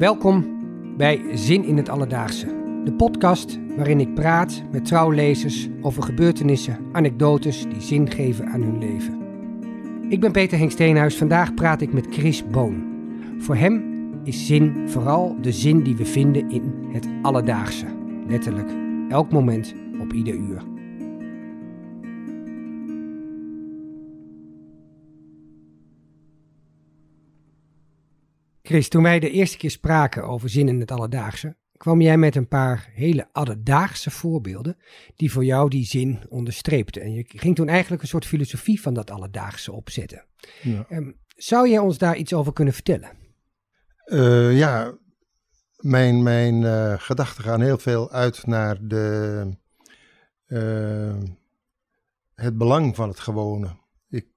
Welkom bij Zin in het Alledaagse. De podcast waarin ik praat met trouwlezers over gebeurtenissen, anekdotes die zin geven aan hun leven. Ik ben Peter Henk Steenhuis. Vandaag praat ik met Chris Boon. Voor hem is zin vooral de zin die we vinden in het alledaagse. Letterlijk, elk moment op ieder uur. Chris, toen wij de eerste keer spraken over zin in het alledaagse, kwam jij met een paar hele alledaagse voorbeelden die voor jou die zin onderstreepten. En je ging toen eigenlijk een soort filosofie van dat alledaagse opzetten. Ja, Ehm, zou jij ons daar iets over kunnen vertellen? Eh, ja mijn, mijn eh, gedachten gaan heel veel uit naar de, eh, het belang van het gewone. Ik,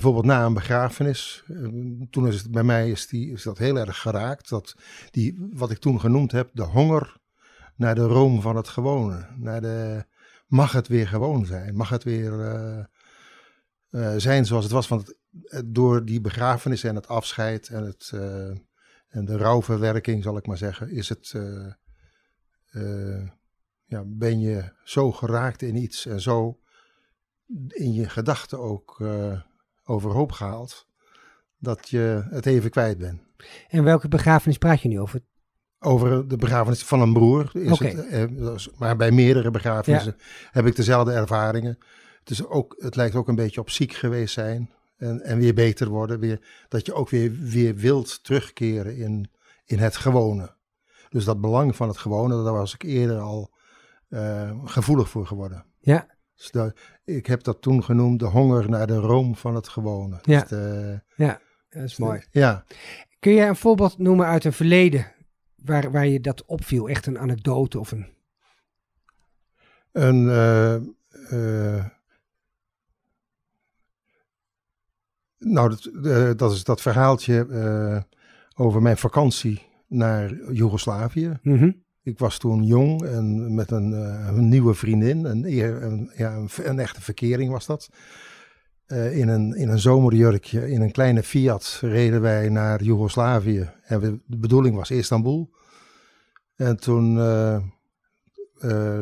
bijvoorbeeld na een begrafenis, eh, toen is het bij mij is, die, is dat heel erg geraakt. Dat die, wat ik toen genoemd heb, de honger naar de room van het gewone. Naar de, mag het weer gewoon zijn? Mag het weer eh, eh, zijn zoals het was? Want door die begrafenis en het afscheid en, het, eh, en de rouwverwerking, zal ik maar zeggen, is het, ja, ben je zo geraakt in iets en zo in je gedachten ook overhoop gehaald, dat je het even kwijt bent. En welke begrafenis praat je nu over? Over de begrafenis van een broer. Is het, eh, dat is- maar bij meerdere begrafenissen heb ik dezelfde ervaringen. Het, is ook, het lijkt ook een beetje op ziek geweest zijn. En, en weer beter worden. Weer, dat je ook weer, weer wilt terugkeren in, in het gewone. Dus dat belang van het gewone, daar was ik eerder al eh, gevoelig voor geworden. Ja, Dus dat- ik heb dat toen genoemd de honger naar de room van het gewone. Ja. Dus de- ja, dat is mooi. ja. Kun jij een voorbeeld noemen uit een verleden waar, waar je dat opviel? Echt een anekdote of een... Een, eh, eh, nou, dat, eh, dat is dat verhaaltje eh, over mijn vakantie naar Joegoslavië. Mhm. Ik was toen jong en met een, eh, een nieuwe vriendin. Een, ja, een, een echte verkering was dat. Eh, in, een, in een zomerjurkje, in een kleine Fiat, reden wij naar Joegoslavië. En de bedoeling was Istanbul. En toen eh,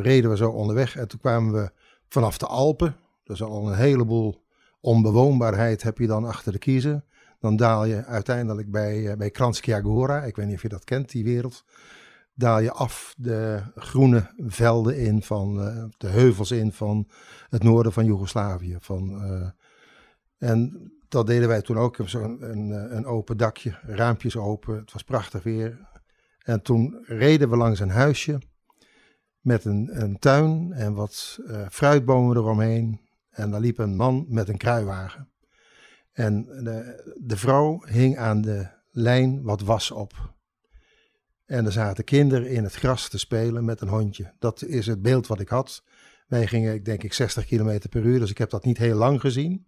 reden we zo onderweg. En toen kwamen we vanaf de Alpen. Dus al een heleboel onbewoonbaarheid heb je dan achter de kiezen. Dan daal je uiteindelijk bij, bij Kranjska Gora. Ik weet niet of je dat kent, die wereld daal je af de groene velden in van eh, de heuvels in van het noorden van Joegoslavië. Van, eh, en dat deden wij toen ook. Een, eh, een open dakje, raampjes open. Het was prachtig weer. En toen reden we langs een huisje met een, een tuin en wat fruitbomen eromheen. En daar liep een man met een kruiwagen. En de, de vrouw hing aan de lijn wat was op. En er zaten kinderen in het gras te spelen met een hondje. Dat is het beeld wat ik had. Wij gingen, ik denk ik, 60 km per uur, dus ik heb dat niet heel lang gezien.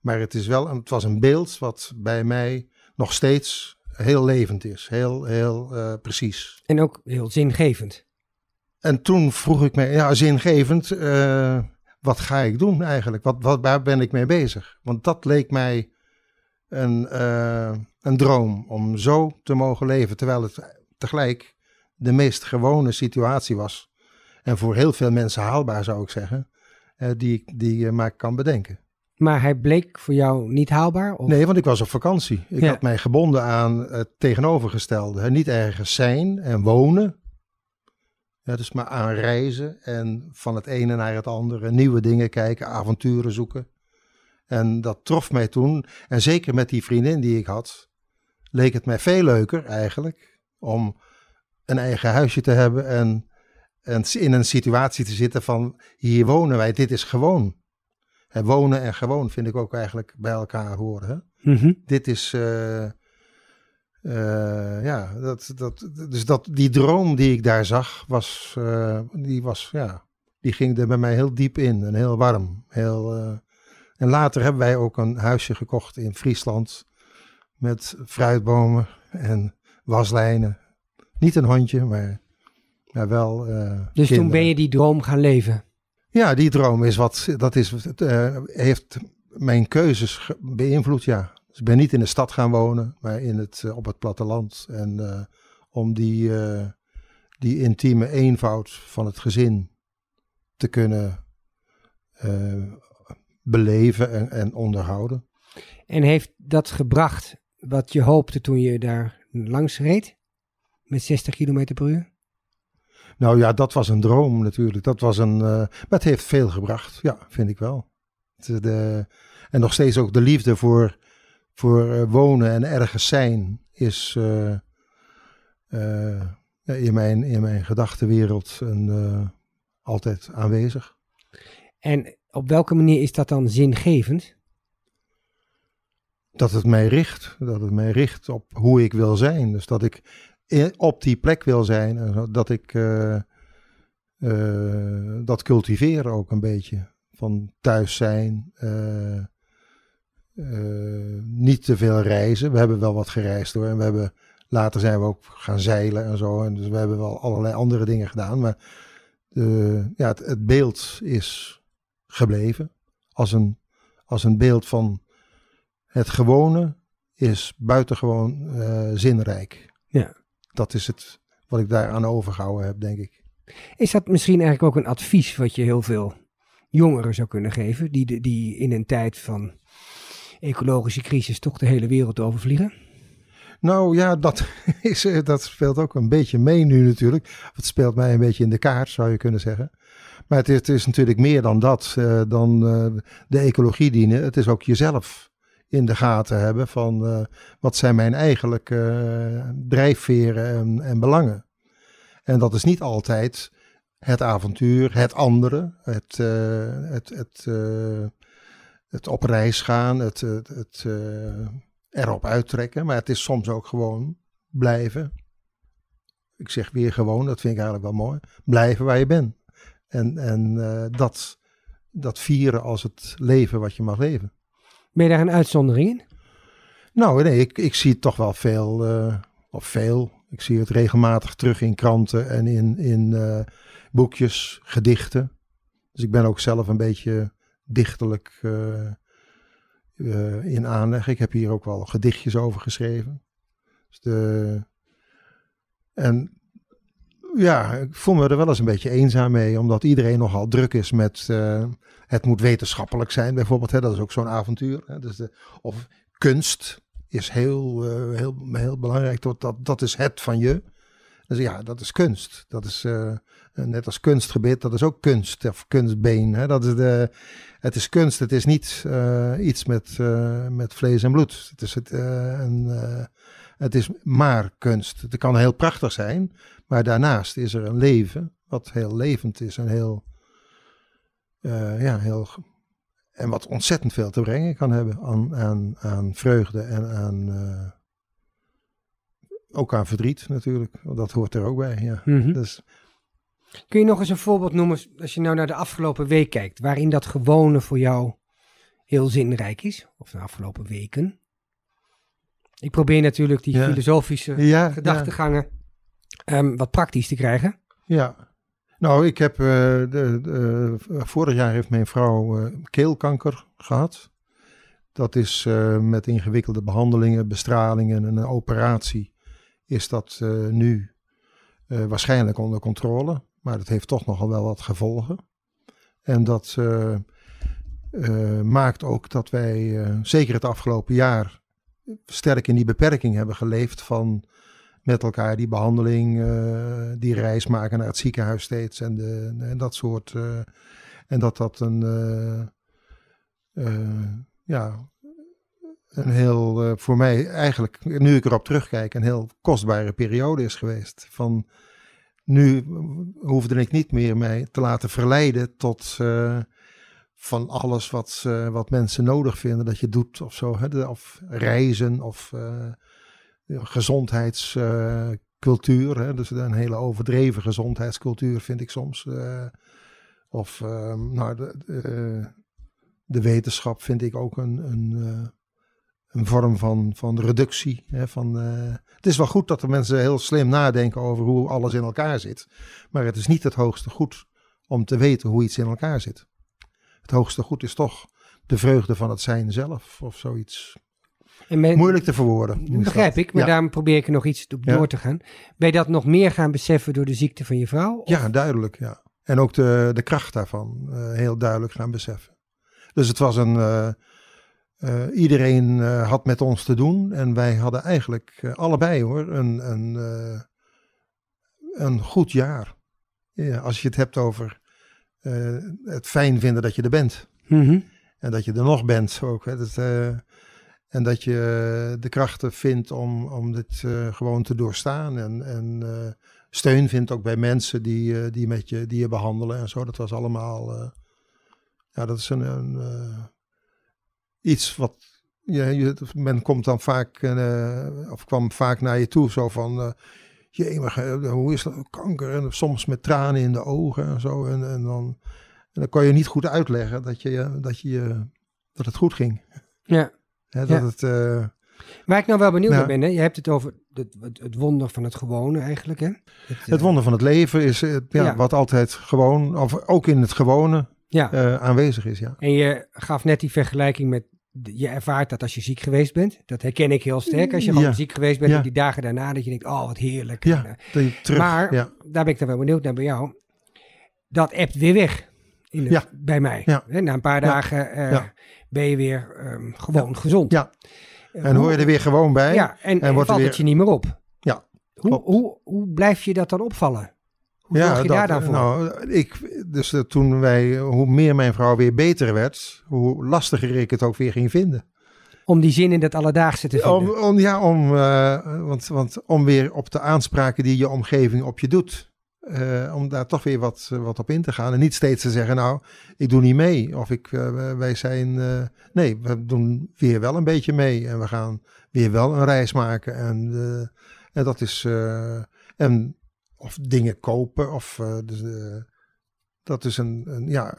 Maar het, is wel, het was een beeld wat bij mij nog steeds heel levend is. Heel, heel eh, precies. En ook heel zingevend. En toen vroeg ik me, ja, zingevend, eh, wat ga ik doen eigenlijk? Wat, wat, waar ben ik mee bezig? Want dat leek mij een, eh, een droom om zo te mogen leven, terwijl het tegelijk de meest gewone situatie was. En voor heel veel mensen haalbaar zou ik zeggen, eh, die, die je maar kan bedenken. Maar hij bleek voor jou niet haalbaar? Of? Nee, want ik was op vakantie. Ik Ja. had mij gebonden aan het tegenovergestelde. Niet ergens zijn en wonen. Ja, dus maar aan reizen en van het ene naar het andere. Nieuwe dingen kijken, avonturen zoeken. En dat trof mij toen. En zeker met die vriendin die ik had, leek het mij veel leuker eigenlijk om een eigen huisje te hebben en, en in een situatie te zitten van hier wonen wij, dit is gewoon. En wonen en gewoon vind ik ook eigenlijk bij elkaar horen. Hè? Mhm. Dit is, eh, eh, ja, dat, dat, dus dat, die droom die ik daar zag, was, eh, die was, ja, die ging er bij mij heel diep in en heel warm. Heel, en later hebben wij ook een huisje gekocht in Friesland met fruitbomen en waslijnen. Niet een hondje, maar, maar wel. eh, Dus toen ben je die droom gaan leven. Ja, die droom is wat, dat is, eh, heeft mijn keuzes beïnvloed, ja. Dus ik ben niet in de stad gaan wonen, maar in het, op het platteland. En om die, die intieme eenvoud van het gezin te kunnen beleven en, en onderhouden. En heeft dat gebracht wat je hoopte toen je daar langs reed? Met 60 km per uur? Nou ja, dat was een droom natuurlijk. Dat was een, uh, maar het heeft veel gebracht, ja, vind ik wel. De, en nog steeds ook de liefde voor, voor uh, wonen en ergens zijn is uh, in, mijn, in mijn gedachtenwereld een, altijd aanwezig. En op welke manier is dat dan zingevend? Dat het mij richt. Dat het mij richt op hoe ik wil zijn. Dus dat ik op die plek wil zijn. Dat ik uh, uh, dat cultiveer ook een beetje. Van thuis zijn. Uh, niet te veel reizen. We hebben wel wat gereisd hoor. En we hebben, later zijn we ook gaan zeilen en zo. En dus we hebben wel allerlei andere dingen gedaan. Maar ja, het, het beeld is gebleven. Als een, als een beeld van het gewone is buitengewoon uh, zinrijk. Ja. Dat is het wat ik daaraan overgehouden heb, denk ik. Is dat misschien eigenlijk ook een advies wat je heel veel jongeren zou kunnen geven, die, die in een tijd van ecologische crisis toch de hele wereld overvliegen? Nou ja, dat, is, eh, dat speelt ook een beetje mee nu natuurlijk. Het speelt mij een beetje in de kaart, zou je kunnen zeggen. Maar het is, het is natuurlijk meer dan dat, uh, dan uh, de ecologie dienen. Het is ook jezelf in de gaten hebben van uh, wat zijn mijn eigenlijke drijfveren en, en, belangen. En dat is niet altijd het avontuur, het andere, het, het, het, het op reis gaan, het, het, erop uittrekken. Maar het is soms ook gewoon blijven. Ik zeg weer gewoon, dat vind ik eigenlijk wel mooi. Blijven waar je bent. En, en dat, dat vieren als het leven wat je mag leven. Ben je daar een uitzondering in? Nou, nee, ik, ik zie het toch wel veel, uh, of veel. Ik zie het regelmatig terug in kranten en in, in uh, boekjes, gedichten. Dus ik ben ook zelf een beetje dichterlijk in aanleg. Ik heb hier ook wel gedichtjes over geschreven. Dus de, en ja, ik voel me er wel eens een beetje eenzaam mee, omdat iedereen nogal druk is met uh, het moet wetenschappelijk zijn, bijvoorbeeld. Hè, dat is ook zo'n avontuur. Hè, dus of kunst is heel, uh, heel, heel belangrijk. Dat, dat, dat is het van je. Dus ja, dat is kunst. Dat is uh, net als kunstgebied, dat is ook kunst of kunstbeen. Hè? Dat is de, het is kunst, het is niet iets met, met vlees en bloed. Het is, het, het is maar kunst. Het kan heel prachtig zijn, maar daarnaast is er een leven wat heel levend is en heel, uh, ja, heel. En wat ontzettend veel te brengen kan hebben aan, aan, aan vreugde en aan. Uh, ook aan verdriet natuurlijk. Want dat hoort er ook bij. Ja. Mm -hmm. dus, Kun je nog eens een voorbeeld noemen, als je nou naar de afgelopen week kijkt, waarin dat gewone voor jou heel zinrijk is? Of de afgelopen weken? Ik probeer natuurlijk die Ja. filosofische ja, gedachtegangen ehm, wat praktisch te krijgen. Ja. Nou, ik heb. eh, de, de, vorig jaar heeft mijn vrouw eh, keelkanker gehad. Dat is eh, met ingewikkelde behandelingen, bestralingen en een operatie. Is dat eh, nu eh, waarschijnlijk onder controle. Maar dat heeft toch nogal wel wat gevolgen. En dat eh, eh, maakt ook dat wij, eh, zeker het afgelopen jaar, sterk in die beperking hebben geleefd van met elkaar die behandeling, eh, die reis maken naar het ziekenhuis steeds en, de, en dat soort. eh, en dat dat een, eh, ja, een heel, voor mij eigenlijk, nu ik erop terugkijk, een heel kostbare periode is geweest. Van nu hoefde ik niet meer mij te laten verleiden tot van alles wat, wat mensen nodig vinden dat je doet of zo. Hè? Of reizen of gezondheidscultuur. Dus een hele overdreven gezondheidscultuur vind ik soms. eh. of eh, nou, de, de, de wetenschap vind ik ook een, een, eh, een vorm van, van reductie. Hè? Van, eh, het is wel goed dat de mensen heel slim nadenken over hoe alles in elkaar zit. Maar het is niet het hoogste goed om te weten hoe iets in elkaar zit. Het hoogste goed is toch de vreugde van het zijn zelf of zoiets. Moeilijk te verwoorden. Dat begrijp ik, maar Ja. daarom probeer ik er nog iets op Ja. door te gaan. Ben je dat nog meer gaan beseffen door de ziekte van je vrouw? Of- Ja, duidelijk, ja. En ook de, de kracht daarvan eh, heel duidelijk gaan beseffen. Dus het was een... eh, eh, iedereen had met ons te doen. En wij hadden eigenlijk allebei hoor, een, een, een goed jaar. Ja, als je het hebt over het fijn vinden dat je er bent. Mhm. En dat je er nog bent ook. Hè. Dat, en dat je de krachten vindt om, om dit eh, gewoon te doorstaan. En, en eh, steun vindt ook bij mensen die, eh, die, met je, die je behandelen en zo. Dat was allemaal. ja, dat is een. een iets wat. Ja, je, men komt dan vaak. of kwam vaak naar je toe. Zo van. Jee, hoe is dat? Kanker. En soms met tranen in de ogen en zo. En, en dan. En dan kan je niet goed uitleggen dat, je, dat, je, dat het goed ging. Ja. Hè, dat Ja. het, eh, Waar ik nou wel benieuwd naar ben, hè? je hebt het over het, het, het wonder van het gewone eigenlijk. Hè? Het, het eh, wonder van het leven is eh, ja, Ja. wat altijd gewoon, of ook in het gewone, Ja, aanwezig is. Ja. en je gaf net die vergelijking met, je ervaart dat als je ziek geweest bent. Dat herken ik heel sterk. Als je gewoon Ja. ziek geweest bent, en die dagen daarna, dat je denkt, oh wat heerlijk. En, terug. maar ja. daar ben ik dan wel benieuwd naar bij jou. Dat appt weer weg. In het, Ja. Bij mij. Ja. Na een paar Ja. dagen eh, Ja. ben je weer ehm, gewoon gezond. Ja. Eh, En hoor je er weer gewoon bij. Ja, en, en wordt valt weer- het je niet meer op. Ja, Hoe, hoe, hoe blijf je dat dan opvallen? Hoe zorg je dat- daar dan voor? Nou, ik, dus toen wij, hoe meer mijn vrouw weer beter werd, hoe lastiger ik het ook weer ging vinden. Om die zin in dat alledaagse te vinden. Om, om, ja, om, eh, want, want om weer op de aanspraken die je omgeving op je doet. Eh, om daar toch weer wat, eh, wat op in te gaan. En niet steeds te zeggen, nou, ik doe niet mee. Of ik, eh, wij zijn, nee, we doen weer wel een beetje mee. En we gaan weer wel een reis maken. En, en dat is, en, of dingen kopen. Of, dus, dat is een, een ja,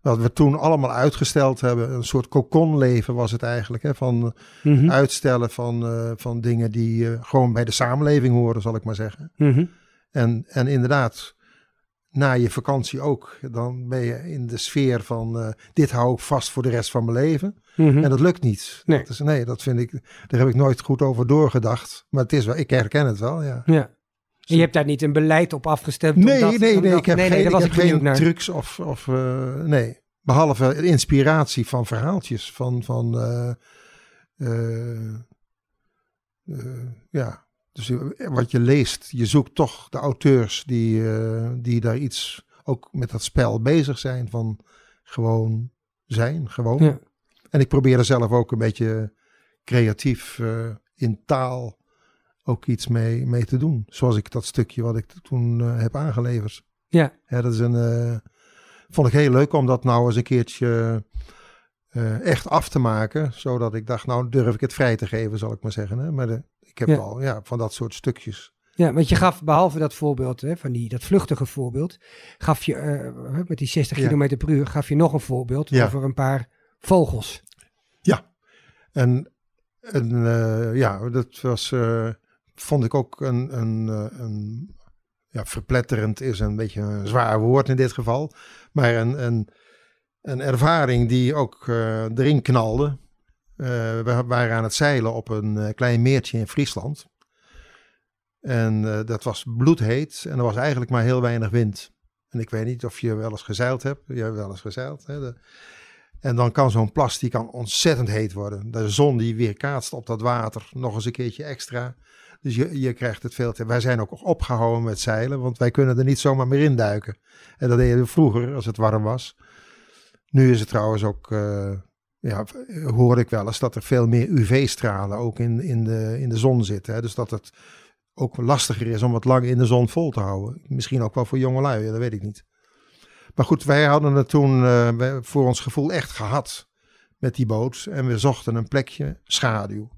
wat we toen allemaal uitgesteld hebben. Een soort kokonleven was het eigenlijk. Hè, van Mhm, uitstellen van, van dingen die gewoon bij de samenleving horen, zal ik maar zeggen. mhm. En, en inderdaad, na je vakantie ook, dan ben je in de sfeer van eh, dit hou ik vast voor de rest van mijn leven. Mhm. En dat lukt niet. Nee. Dat is, nee, dat vind ik, daar heb ik nooit goed over doorgedacht. Maar het is wel, ik herken het wel, ja. Ja. En je hebt daar niet een beleid op afgestemd? Nee, nee, nee, ik heb nee, nee, geen, ik heb benieuwd geen naar. trucs of, of eh, nee. Behalve inspiratie van verhaaltjes, van, van eh, ja. Dus je- wat je leest, je zoekt toch de auteurs die, eh, die daar iets ook met dat spel bezig zijn van gewoon zijn, gewoon. Ja. En ik probeer er zelf ook een beetje creatief eh, in taal ook iets mee, mee te doen. Zoals ik dat stukje wat ik toen eh, heb aangeleverd. Ja. Ja, dat is een, eh, vond ik heel leuk om dat nou eens een keertje eh, echt af te maken. Zodat ik dacht, nou durf ik het vrij te geven, zal ik maar zeggen. Hè? Maar de, ik heb Ja. al ja, van dat soort stukjes. Ja, want je gaf behalve dat voorbeeld, hè, van die, dat vluchtige voorbeeld, gaf je eh, met die 60 Ja. km per uur, gaf je nog een voorbeeld Ja. over een paar vogels. En, en eh, ja, dat was, eh, vond ik ook een, een, een ja, verpletterend is een beetje een zwaar woord in dit geval. Maar een, een, een ervaring die ook erin knalde. Eh, we waren aan het zeilen op een eh, klein meertje in Friesland. En eh, dat was bloedheet en er was eigenlijk maar heel weinig wind. En ik weet niet of je wel eens gezeild hebt. Je hebt wel eens gezeild. Hè? En dan kan zo'n plas die kan ontzettend heet worden. De zon die weerkaatst op dat water nog eens een keertje extra. Dus je, je krijgt het veel te... Wij zijn ook opgehouden met zeilen, want wij kunnen er niet zomaar meer in duiken. En dat deden we vroeger als het warm was. Nu is het trouwens ook, ja, hoor ik wel eens dat er veel meer UV-stralen ook in, in, de, in de zon zitten. Hè? Dus dat het ook lastiger is om het lang in de zon vol te houden. Misschien ook wel voor jongelui, dat weet ik niet. Maar goed, wij hadden het toen eh, voor ons gevoel echt gehad met die boot. En we zochten een plekje schaduw.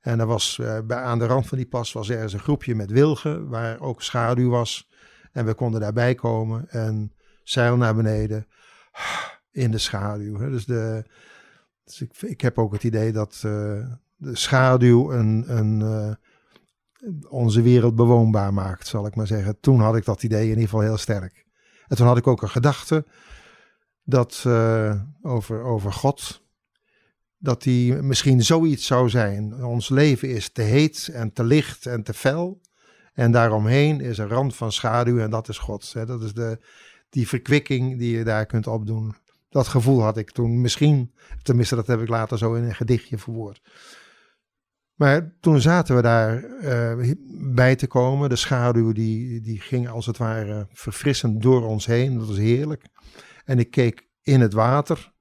En er was eh, bij, aan de rand van die pas was ergens een groepje met wilgen waar ook schaduw was. En we konden daarbij komen en zeil naar beneden in de schaduw. Dus, de, dus ik, heb ook het idee dat eh, de schaduw een, een, eh, onze wereld bewoonbaar maakt, zal ik maar zeggen. Toen had ik dat idee in ieder geval heel sterk. En toen had ik ook een gedachte dat eh, over, over God. dat die misschien zoiets zou zijn. Ons leven is te heet en te licht en te fel. En daaromheen is een rand van schaduw en dat is God. Dat is de, die verkwikking die je daar kunt opdoen. Dat gevoel had ik toen misschien, tenminste dat heb ik later zo in een gedichtje verwoord. Maar toen zaten we daar uh, bij te komen. De schaduw die, die ging als het ware verfrissend door ons heen. Dat was heerlijk. En ik keek in het water.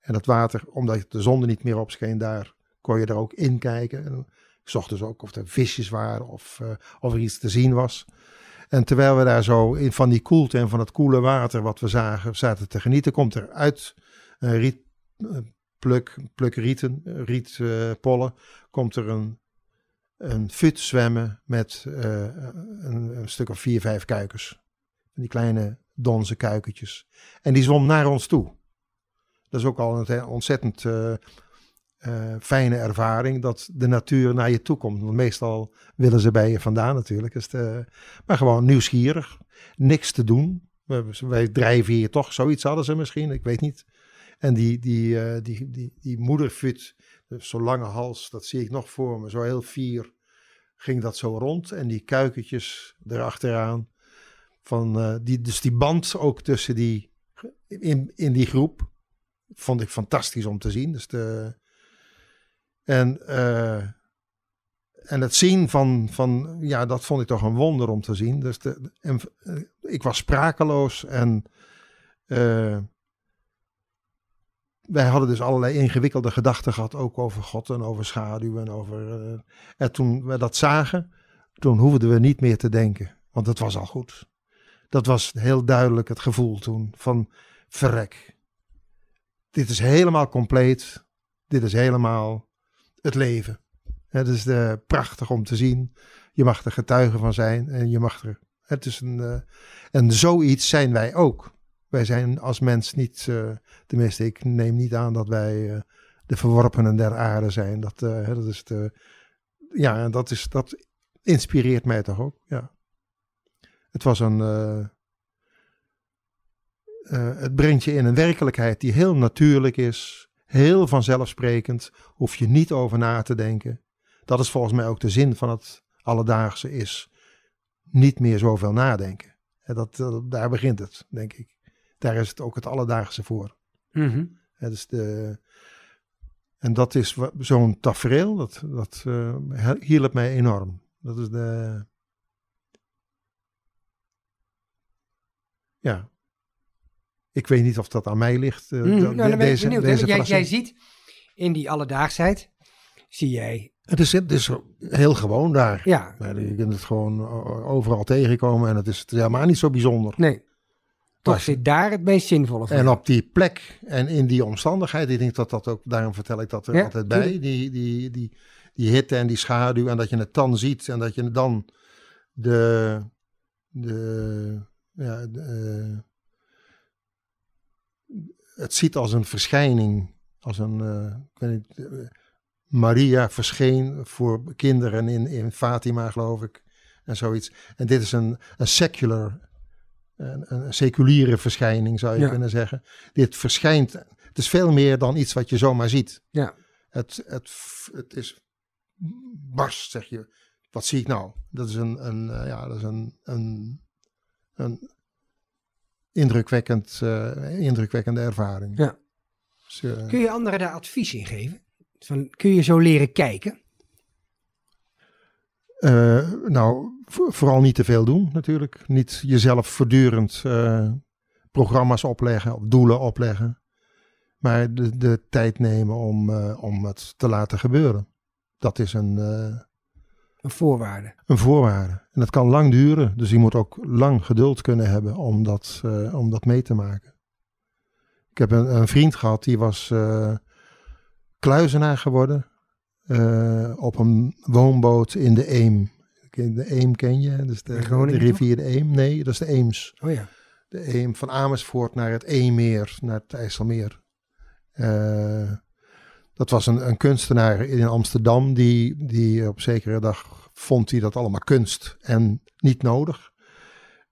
En dat water, omdat de zon er niet meer op scheen daar, kon je er ook in kijken. En ik zocht dus ook of er visjes waren of, uh, of er iets te zien was. En terwijl we daar zo in, van die koelte en van het koele water wat we zagen, zaten te genieten, komt er uit een riet, pluk, pluk rieten, rietpollen, komt er een, een fut zwemmen met een, een, stuk of vier, vijf kuikens. Die kleine donze kuikentjes. En die zwom naar ons toe. Dat is ook al een ontzettend uh, fijne ervaring dat de natuur naar je toe komt. Want meestal willen ze bij je vandaan natuurlijk. Is de, maar gewoon nieuwsgierig, niks te doen. Wij drijven hier toch, zoiets hadden ze misschien, ik weet niet. En die, die, uh, die, die, die moederfut, zo'n lange hals, dat zie ik nog voor me, zo heel fier ging dat zo rond. En die kuikentjes erachteraan. Van, die, dus die band ook tussen die, in, in die groep, vond ik fantastisch om te zien. Dus de, en, uh, en het zien van, van, ja, dat vond ik toch een wonder om te zien. Dus de, en, uh, ik was sprakeloos en uh, wij hadden dus allerlei ingewikkelde gedachten gehad, ook over God en over schaduw en over. en toen we dat zagen, toen hoefden we niet meer te denken, want het was al goed. Dat was heel duidelijk het gevoel toen van verrek. Dit is helemaal compleet. Dit is helemaal het leven. Het is uh, prachtig om te zien. Je mag er getuige van zijn en je mag er. Het is een, uh, en zoiets zijn wij ook. Wij zijn als mens niet, uh, tenminste, ik neem niet aan dat wij de verworpenen der aarde zijn. Dat, dat is de, ja, dat, is, dat inspireert mij toch ook. Ja. Het was een. het brengt je in een werkelijkheid die heel natuurlijk is, Heel vanzelfsprekend, hoef je niet over na te denken. Dat is volgens mij ook de zin van het alledaagse is niet meer zoveel nadenken. Dat, dat, daar begint het, denk ik. Daar is het ook het alledaagse voor. Mm -hmm. dus de, en dat is zo'n tafereel, dat, dat uh, hielp mij enorm. Dat is de. Ja, ik weet niet of dat aan mij ligt. Uh, mm, nou, dan deze, benieuwd, deze jij, jij, ziet in die alledaagsheid, zie jij... Het is, het is heel gewoon daar. Ja. Je kunt het gewoon overal tegenkomen en het is, helemaal niet zo bijzonder. Nee. Toch zit daar het meest zinvolle voor. En op die plek en in die omstandigheid, ik denk dat dat ook, daarom vertel ik dat er ja, altijd bij, die, die, die, die hitte en die schaduw en dat je het dan ziet en dat je dan de, de, ja, de, uh, het ziet als een verschijning, als een, uh, ik weet niet, uh, Maria verscheen voor kinderen in, in Fatima, geloof ik, en zoiets. En dit is een, een secular, een, een seculiere verschijning, zou je ja. kunnen zeggen. Dit verschijnt, het is veel meer dan iets wat je zomaar ziet. Ja. Het, het, het is barst, zeg je. Wat zie ik nou? Dat is een, een uh, ja, dat is een, een, een indrukwekkend, uh, indrukwekkende ervaring. Ja. Dus, uh, kun je anderen daar advies in geven? Van, kun je zo leren kijken? Uh, nou, vooral niet te veel doen natuurlijk. Niet jezelf voortdurend programma's opleggen of doelen opleggen. Maar de, de tijd nemen om, om het te laten gebeuren. Dat is een, een voorwaarde. Een voorwaarde. En dat kan lang duren. Dus je moet ook lang geduld kunnen hebben om dat, uh, om dat mee te maken. Ik heb een, een vriend gehad die was uh, kluizenaar geworden. Uh, op een woonboot in de Eem. De Eem ken je? Dus de, de rivier de Eem. Nee, dat is de Eems. Oh ja. De Eem van Amersfoort naar het Eemmeer, naar het IJsselmeer. Dat was een, een, kunstenaar in Amsterdam die, die op zekere dag vond hij dat allemaal kunst en niet nodig.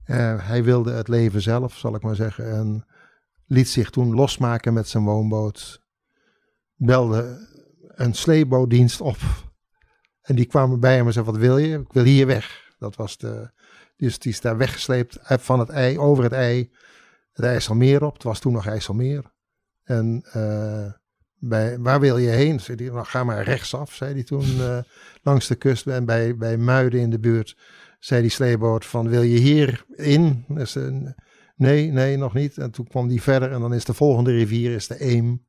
Uh, hij wilde het leven zelf, zal ik maar zeggen, en liet zich toen losmaken met zijn woonboot. Belde een sleepbootdienst op. En die kwamen bij hem en zeiden, wat wil je? Ik wil hier weg. Dat was de, dus die is daar weggesleept van het ei, over het ei, het IJsselmeer op. Het was toen nog IJsselmeer. En uh, bij, waar wil je heen? Zei die, nou, ga maar rechtsaf, zei hij toen, uh, langs de kust. En bij, bij Muiden in de buurt zei die sleeboot van, wil je hier in? Dus, uh, nee, nee, nog niet. En toen kwam die verder en dan is de volgende rivier is de Eem.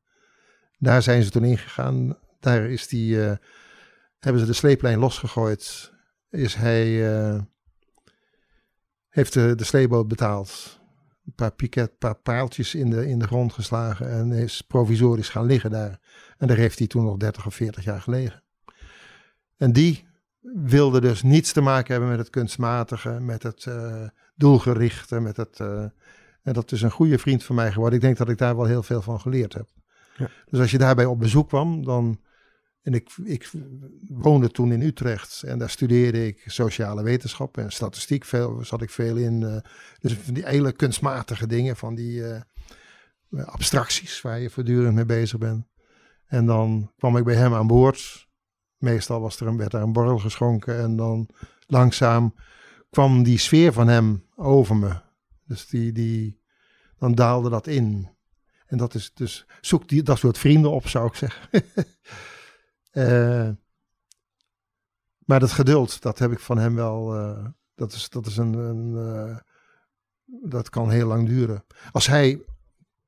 Daar zijn ze toen ingegaan. Daar is die, uh, hebben ze de sleeplijn losgegooid. Is hij, uh, heeft de, de sleeboot betaald. Een paar piket, een paar paaltjes in de, in de grond geslagen. En is provisorisch gaan liggen daar. En daar heeft hij toen nog 30 of 40 jaar gelegen. En die wilde dus niets te maken hebben met het kunstmatige, met het uh, doelgerichte, met het. en dat is een goede vriend van mij geworden. Ik denk dat ik daar wel heel veel van geleerd heb. Ja. Dus als je daarbij op bezoek kwam, dan. En ik, ik woonde toen in Utrecht en daar studeerde ik sociale wetenschappen en statistiek. Veel, zat ik veel in. Uh, dus van die hele kunstmatige dingen, van die uh, abstracties waar je voortdurend mee bezig bent. En dan kwam ik bij hem aan boord. Meestal was er een, werd er een borrel geschonken en dan langzaam kwam die sfeer van hem over me. Dus die, die, dan daalde dat in. En dat is dus, zoek die, dat soort vrienden op, zou ik zeggen. uh, maar dat geduld, dat heb ik van hem wel, uh, dat is, dat is een, een uh, dat kan heel lang duren. Als hij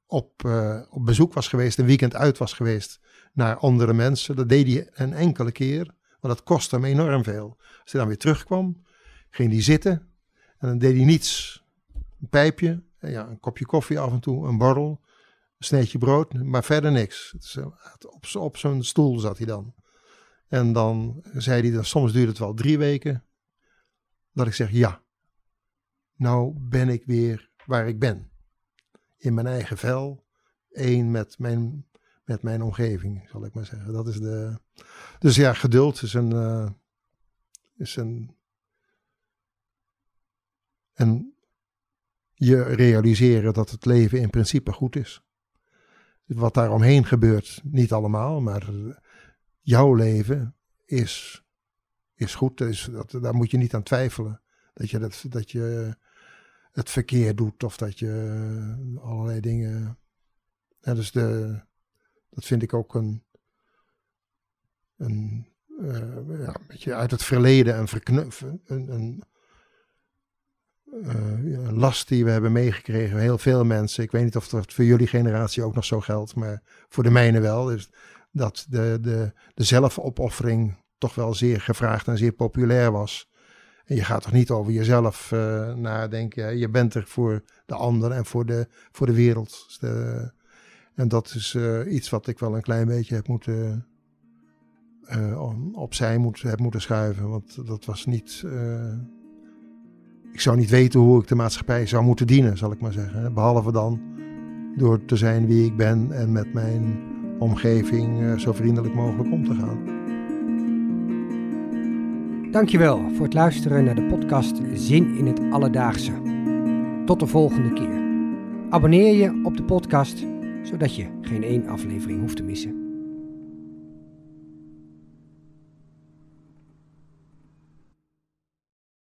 op, op bezoek was geweest, een weekend uit was geweest naar andere mensen, dat deed hij een enkele keer, maar dat kostte hem enorm veel. Als hij dan weer terugkwam, ging hij zitten en dan deed hij niets. Een pijpje, ja, een kopje koffie af en toe, een borrel een sneetje brood, maar verder niks. Op, op zo'n stoel zat hij dan. En dan zei hij, dan, soms duurde het wel drie weken, dat ik zeg, ja, nou ben ik weer waar ik ben. In mijn eigen vel, één met mijn, met mijn omgeving, zal ik maar zeggen. Dat is de, dus ja, geduld is een, uh, is een, en je realiseren dat het leven in principe goed is wat daar omheen gebeurt, niet allemaal, maar jouw leven is, is goed. Is, dat, daar moet je niet aan twijfelen. Dat je, dat, dat je het verkeer doet of dat je allerlei dingen. Ja, dus de, dat vind ik ook een, een, uh, ja, een beetje uit het verleden een, verknuffen, een, een uh, last die we hebben meegekregen. Heel veel mensen. Ik weet niet of dat voor jullie generatie ook nog zo geldt, maar voor de mijne wel. Dus dat de, de, zelfopoffering toch wel zeer gevraagd en zeer populair was. En je gaat toch niet over jezelf uh, nadenken. Je bent er voor de ander en voor de, voor de wereld. Dus en dat is uh, iets wat ik wel een klein beetje heb moeten opzij moet, heb moeten schuiven. Want dat was niet ik zou niet weten hoe ik de maatschappij zou moeten dienen, zal ik maar zeggen. Behalve dan door te zijn wie ik ben en met mijn omgeving uh, zo vriendelijk mogelijk om te gaan. Dankjewel voor het luisteren naar de podcast Zin in het Alledaagse. Tot de volgende keer. Abonneer je op de podcast, zodat je geen één aflevering hoeft te missen.